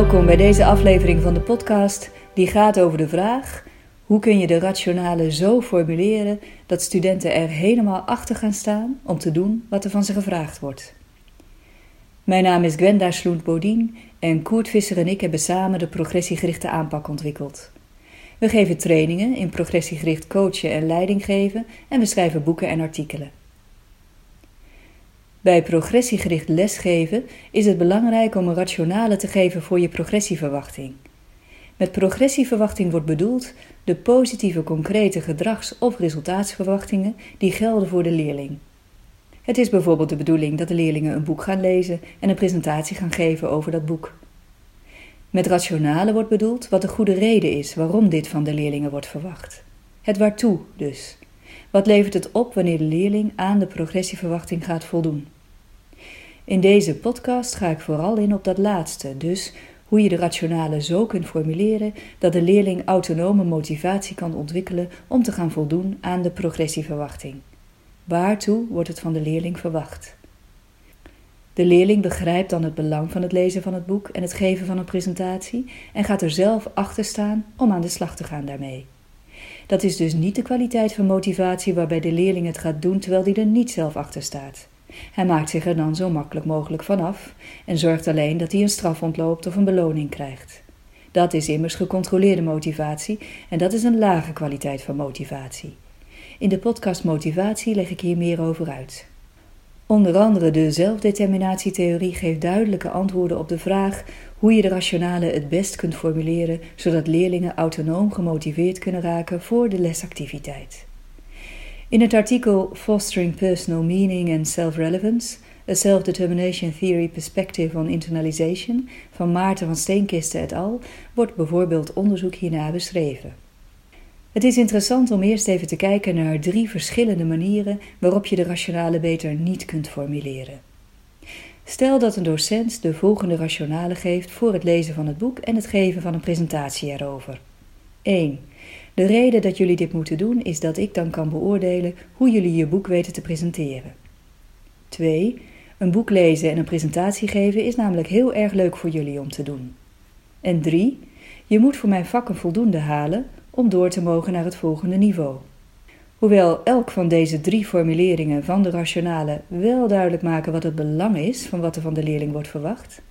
Welkom bij deze aflevering van de podcast die gaat over de vraag: hoe kun je de rationale zo formuleren dat studenten er helemaal achter gaan staan om te doen wat er van ze gevraagd wordt? Mijn naam is Gwenda Sloent-Bodien en Koert Visser en ik hebben samen de progressiegerichte aanpak ontwikkeld. We geven trainingen in progressiegericht coachen en leiding geven en we schrijven boeken en artikelen. Bij progressiegericht lesgeven is het belangrijk om een rationale te geven voor je progressieverwachting. Met progressieverwachting wordt bedoeld de positieve concrete gedrags- of resultaatsverwachtingen die gelden voor de leerling. Het is bijvoorbeeld de bedoeling dat de leerlingen een boek gaan lezen en een presentatie gaan geven over dat boek. Met rationale wordt bedoeld wat de goede reden is waarom dit van de leerlingen wordt verwacht. Het waartoe dus. Wat levert het op wanneer de leerling aan de progressieverwachting gaat voldoen? In deze podcast ga ik vooral in op dat laatste, dus hoe je de rationale zo kunt formuleren dat de leerling autonome motivatie kan ontwikkelen om te gaan voldoen aan de progressieverwachting. Waartoe wordt het van de leerling verwacht? De leerling begrijpt dan het belang van het lezen van het boek en het geven van een presentatie en gaat er zelf achter staan om aan de slag te gaan daarmee. Dat is dus niet de kwaliteit van motivatie waarbij de leerling het gaat doen terwijl hij er niet zelf achter staat. Hij maakt zich er dan zo makkelijk mogelijk van af en zorgt alleen dat hij een straf ontloopt of een beloning krijgt. Dat is immers gecontroleerde motivatie en dat is een lage kwaliteit van motivatie. In de podcast Motivatie leg ik hier meer over uit. Onder andere de zelfdeterminatietheorie geeft duidelijke antwoorden op de vraag hoe je de rationale het best kunt formuleren zodat leerlingen autonoom gemotiveerd kunnen raken voor de lesactiviteit. In het artikel Fostering Personal Meaning and Self-Relevance, A Self-Determination Theory Perspective on Internalization van Maarten van Steenkisten et al. wordt bijvoorbeeld onderzoek hierna beschreven. Het is interessant om eerst even te kijken naar drie verschillende manieren waarop je de rationale beter niet kunt formuleren. Stel dat een docent de volgende rationale geeft voor het lezen van het boek en het geven van een presentatie erover. 1. De reden dat jullie dit moeten doen is dat ik dan kan beoordelen hoe jullie je boek weten te presenteren. 2. Een boek lezen en een presentatie geven is namelijk heel erg leuk voor jullie om te doen. En 3. Je moet voor mijn vak een voldoende halen om door te mogen naar het volgende niveau. Hoewel elk van deze drie formuleringen van de rationale wel duidelijk maken wat het belang is van wat er van de leerling wordt verwacht,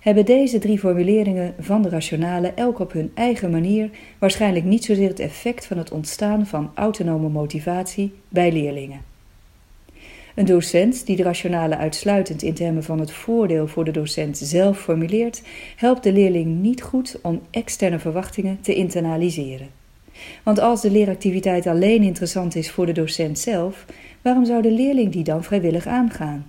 hebben deze drie formuleringen van de rationale elk op hun eigen manier waarschijnlijk niet zozeer het effect van het ontstaan van autonome motivatie bij leerlingen. Een docent die de rationale uitsluitend in termen van het voordeel voor de docent zelf formuleert, helpt de leerling niet goed om externe verwachtingen te internaliseren. Want als de leeractiviteit alleen interessant is voor de docent zelf, waarom zou de leerling die dan vrijwillig aangaan?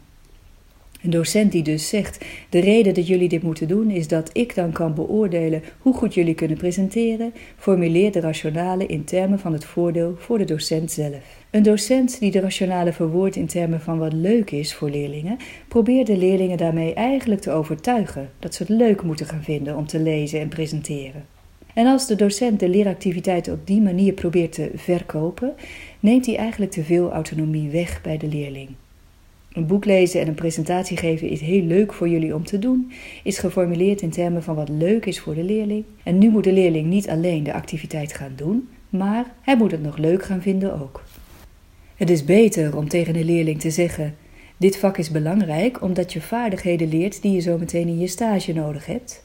Een docent die dus zegt: De reden dat jullie dit moeten doen is dat ik dan kan beoordelen hoe goed jullie kunnen presenteren, formuleert de rationale in termen van het voordeel voor de docent zelf. Een docent die de rationale verwoordt in termen van wat leuk is voor leerlingen, probeert de leerlingen daarmee eigenlijk te overtuigen dat ze het leuk moeten gaan vinden om te lezen en presenteren. En als de docent de leeractiviteit op die manier probeert te verkopen, neemt hij eigenlijk te veel autonomie weg bij de leerling. Een boek lezen en een presentatie geven is heel leuk voor jullie om te doen, is geformuleerd in termen van wat leuk is voor de leerling. En nu moet de leerling niet alleen de activiteit gaan doen, maar hij moet het nog leuk gaan vinden ook. Het is beter om tegen een leerling te zeggen: Dit vak is belangrijk omdat je vaardigheden leert die je zo meteen in je stage nodig hebt.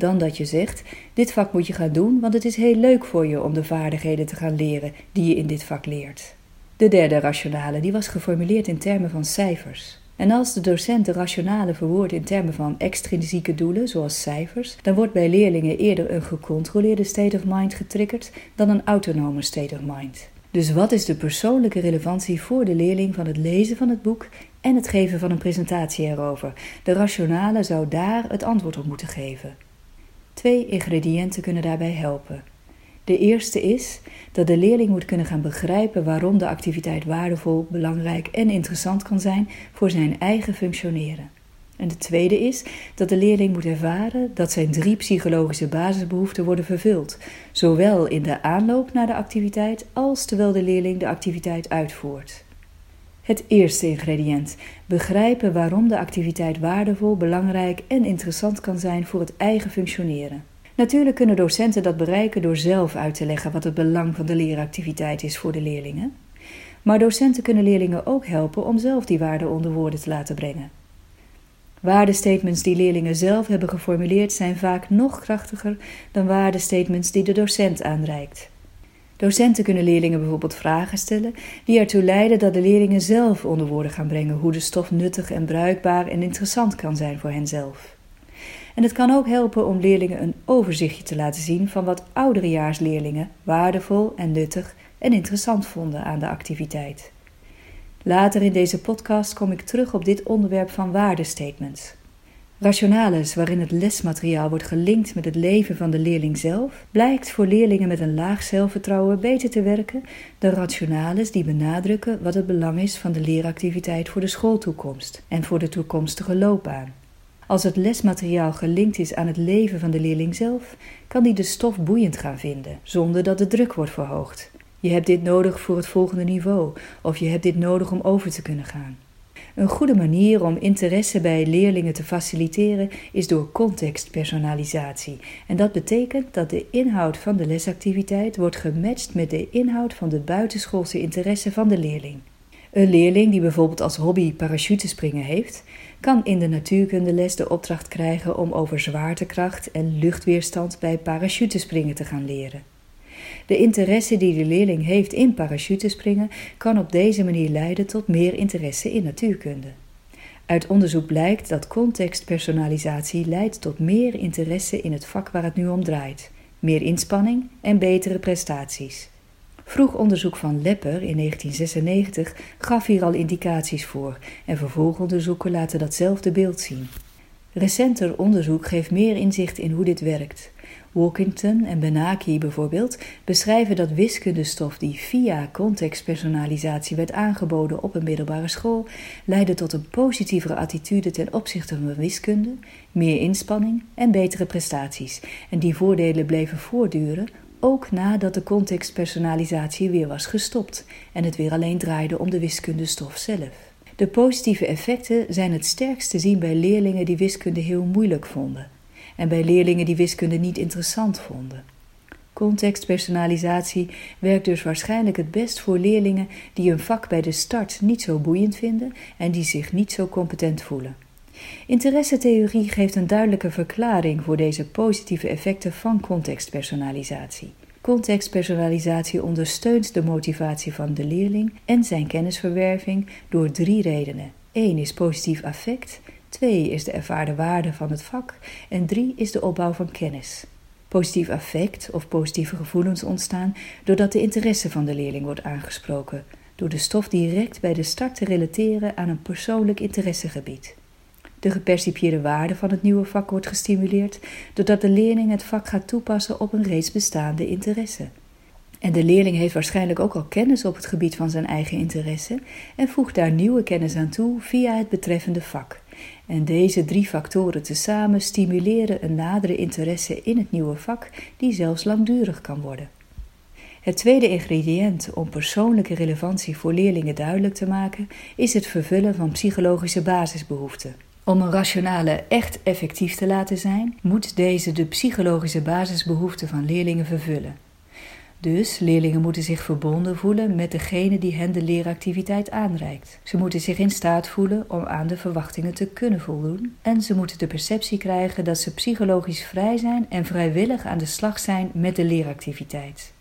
Dan dat je zegt: Dit vak moet je gaan doen, want het is heel leuk voor je om de vaardigheden te gaan leren die je in dit vak leert. De derde rationale die was geformuleerd in termen van cijfers. En als de docent de rationale verwoordt in termen van extrinsieke doelen, zoals cijfers, dan wordt bij leerlingen eerder een gecontroleerde state of mind getriggerd dan een autonome state of mind. Dus wat is de persoonlijke relevantie voor de leerling van het lezen van het boek en het geven van een presentatie erover? De rationale zou daar het antwoord op moeten geven. Twee ingrediënten kunnen daarbij helpen. De eerste is dat de leerling moet kunnen gaan begrijpen waarom de activiteit waardevol, belangrijk en interessant kan zijn voor zijn eigen functioneren. En de tweede is dat de leerling moet ervaren dat zijn drie psychologische basisbehoeften worden vervuld, zowel in de aanloop naar de activiteit als terwijl de leerling de activiteit uitvoert. Het eerste ingrediënt: begrijpen waarom de activiteit waardevol, belangrijk en interessant kan zijn voor het eigen functioneren. Natuurlijk kunnen docenten dat bereiken door zelf uit te leggen wat het belang van de leeractiviteit is voor de leerlingen. Maar docenten kunnen leerlingen ook helpen om zelf die waarde onder woorden te laten brengen. Waardestatements die leerlingen zelf hebben geformuleerd zijn vaak nog krachtiger dan waardestatements die de docent aanreikt. Docenten kunnen leerlingen bijvoorbeeld vragen stellen die ertoe leiden dat de leerlingen zelf onder woorden gaan brengen hoe de stof nuttig en bruikbaar en interessant kan zijn voor henzelf. En het kan ook helpen om leerlingen een overzichtje te laten zien van wat ouderejaarsleerlingen waardevol en nuttig en interessant vonden aan de activiteit. Later in deze podcast kom ik terug op dit onderwerp van waardestatements. Rationales, waarin het lesmateriaal wordt gelinkt met het leven van de leerling zelf, blijkt voor leerlingen met een laag zelfvertrouwen beter te werken dan rationales die benadrukken wat het belang is van de leeractiviteit voor de schooltoekomst en voor de toekomstige loopbaan. Als het lesmateriaal gelinkt is aan het leven van de leerling zelf, kan die de stof boeiend gaan vinden, zonder dat de druk wordt verhoogd. Je hebt dit nodig voor het volgende niveau, of je hebt dit nodig om over te kunnen gaan. Een goede manier om interesse bij leerlingen te faciliteren is door contextpersonalisatie. En dat betekent dat de inhoud van de lesactiviteit wordt gematcht met de inhoud van de buitenschoolse interesse van de leerling. Een leerling die bijvoorbeeld als hobby parachutespringen heeft, kan in de natuurkundeles de opdracht krijgen om over zwaartekracht en luchtweerstand bij parachutespringen te gaan leren. De interesse die de leerling heeft in parachutespringen kan op deze manier leiden tot meer interesse in natuurkunde. Uit onderzoek blijkt dat contextpersonalisatie leidt tot meer interesse in het vak waar het nu om draait, meer inspanning en betere prestaties. Vroeg onderzoek van Lepper in 1996 gaf hier al indicaties voor en vervolgonderzoeken laten datzelfde beeld zien. Recenter onderzoek geeft meer inzicht in hoe dit werkt. Walkington en Benaki bijvoorbeeld beschrijven dat wiskundestof die via contextpersonalisatie werd aangeboden op een middelbare school leidde tot een positievere attitude ten opzichte van wiskunde, meer inspanning en betere prestaties. En die voordelen bleven voortduren ook nadat de contextpersonalisatie weer was gestopt en het weer alleen draaide om de wiskundestof zelf. De positieve effecten zijn het sterkst te zien bij leerlingen die wiskunde heel moeilijk vonden en bij leerlingen die wiskunde niet interessant vonden. Contextpersonalisatie werkt dus waarschijnlijk het best voor leerlingen die een vak bij de start niet zo boeiend vinden en die zich niet zo competent voelen. Interessetheorie geeft een duidelijke verklaring voor deze positieve effecten van contextpersonalisatie. Contextpersonalisatie ondersteunt de motivatie van de leerling en zijn kennisverwerving door drie redenen. 1 is positief affect, 2 is de ervaarde waarde van het vak en 3 is de opbouw van kennis. Positief affect of positieve gevoelens ontstaan doordat de interesse van de leerling wordt aangesproken, door de stof direct bij de start te relateren aan een persoonlijk interessegebied. De gepercipieerde waarde van het nieuwe vak wordt gestimuleerd doordat de leerling het vak gaat toepassen op een reeds bestaande interesse. En de leerling heeft waarschijnlijk ook al kennis op het gebied van zijn eigen interesse en voegt daar nieuwe kennis aan toe via het betreffende vak. En deze drie factoren tezamen stimuleren een nadere interesse in het nieuwe vak, die zelfs langdurig kan worden. Het tweede ingrediënt om persoonlijke relevantie voor leerlingen duidelijk te maken is het vervullen van psychologische basisbehoeften. Om een rationale echt effectief te laten zijn, moet deze de psychologische basisbehoeften van leerlingen vervullen. Dus leerlingen moeten zich verbonden voelen met degene die hen de leeractiviteit aanreikt. Ze moeten zich in staat voelen om aan de verwachtingen te kunnen voldoen en ze moeten de perceptie krijgen dat ze psychologisch vrij zijn en vrijwillig aan de slag zijn met de leeractiviteit.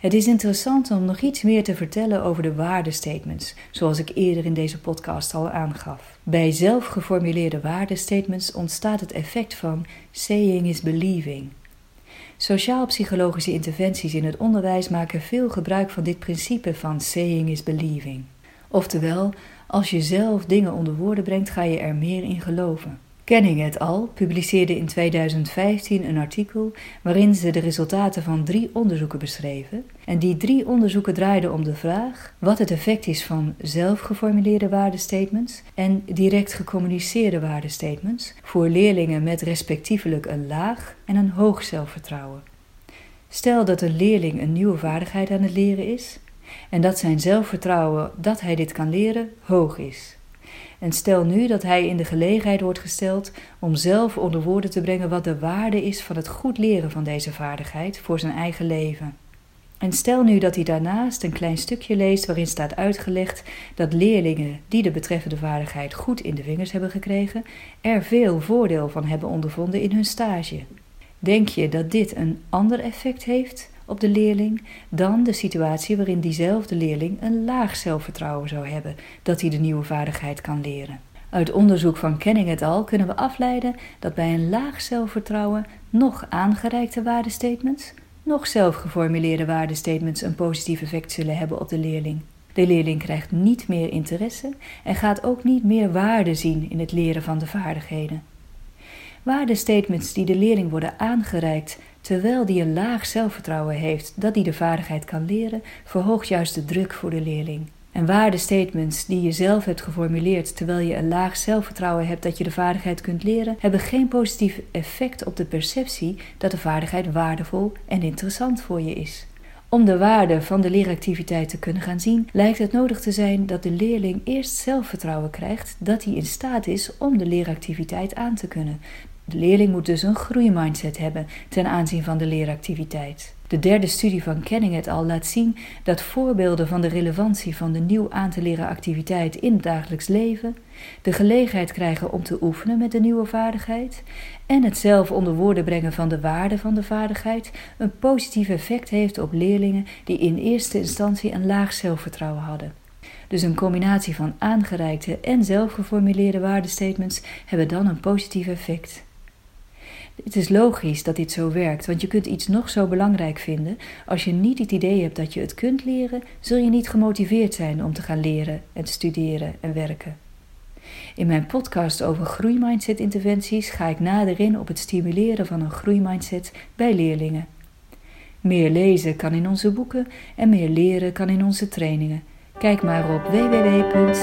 Het is interessant om nog iets meer te vertellen over de waardestatements, zoals ik eerder in deze podcast al aangaf. Bij zelfgeformuleerde waardestatements ontstaat het effect van saying is believing. Sociaal-psychologische interventies in het onderwijs maken veel gebruik van dit principe van saying is believing. Oftewel, als je zelf dingen onder woorden brengt, ga je er meer in geloven. Kenning et al. publiceerde in 2015 een artikel waarin ze de resultaten van drie onderzoeken beschreven. En die drie onderzoeken draaiden om de vraag wat het effect is van zelfgeformuleerde waardestatements en direct gecommuniceerde waardestatements voor leerlingen met respectievelijk een laag en een hoog zelfvertrouwen. Stel dat een leerling een nieuwe vaardigheid aan het leren is En dat zijn zelfvertrouwen dat hij dit kan leren hoog is. En stel nu dat hij in de gelegenheid wordt gesteld om zelf onder woorden te brengen wat de waarde is van het goed leren van deze vaardigheid voor zijn eigen leven. En stel nu dat hij daarnaast een klein stukje leest waarin staat uitgelegd dat leerlingen die de betreffende vaardigheid goed in de vingers hebben gekregen, er veel voordeel van hebben ondervonden in hun stage. Denk je dat dit een ander effect heeft op de leerling dan de situatie waarin diezelfde leerling een laag zelfvertrouwen zou hebben dat hij de nieuwe vaardigheid kan leren? Uit onderzoek van Kenning et al kunnen we afleiden dat bij een laag zelfvertrouwen nog aangereikte waardestatements nog zelfgeformuleerde waardestatements een positief effect zullen hebben op de leerling. De leerling krijgt niet meer interesse en gaat ook niet meer waarde zien in het leren van de vaardigheden. Waardestatements die de leerling worden aangereikt terwijl die een laag zelfvertrouwen heeft dat hij de vaardigheid kan leren, verhoogt juist de druk voor de leerling. En waardestatements die je zelf hebt geformuleerd terwijl je een laag zelfvertrouwen hebt dat je de vaardigheid kunt leren, hebben geen positief effect op de perceptie dat de vaardigheid waardevol en interessant voor je is. Om de waarde van de leeractiviteit te kunnen gaan zien, lijkt het nodig te zijn dat de leerling eerst zelfvertrouwen krijgt dat hij in staat is om de leeractiviteit aan te kunnen. De leerling moet dus een groeimindset hebben ten aanzien van de leeractiviteit. De derde studie van Kenning et al laat zien dat voorbeelden van de relevantie van de nieuw aan te leren activiteit in het dagelijks leven, de gelegenheid krijgen om te oefenen met de nieuwe vaardigheid en het zelf onder woorden brengen van de waarde van de vaardigheid een positief effect heeft op leerlingen die in eerste instantie een laag zelfvertrouwen hadden. Dus een combinatie van aangereikte en zelfgeformuleerde waardestatements hebben dan een positief effect. Het is logisch dat dit zo werkt, want je kunt iets nog zo belangrijk vinden. Als je niet het idee hebt dat je het kunt leren, zul je niet gemotiveerd zijn om te gaan leren en te studeren en werken. In mijn podcast over groeimindset-interventies ga ik nader in op het stimuleren van een groeimindset bij leerlingen. Meer lezen kan in onze boeken en meer leren kan in onze trainingen. Kijk maar op www.cpw.nu.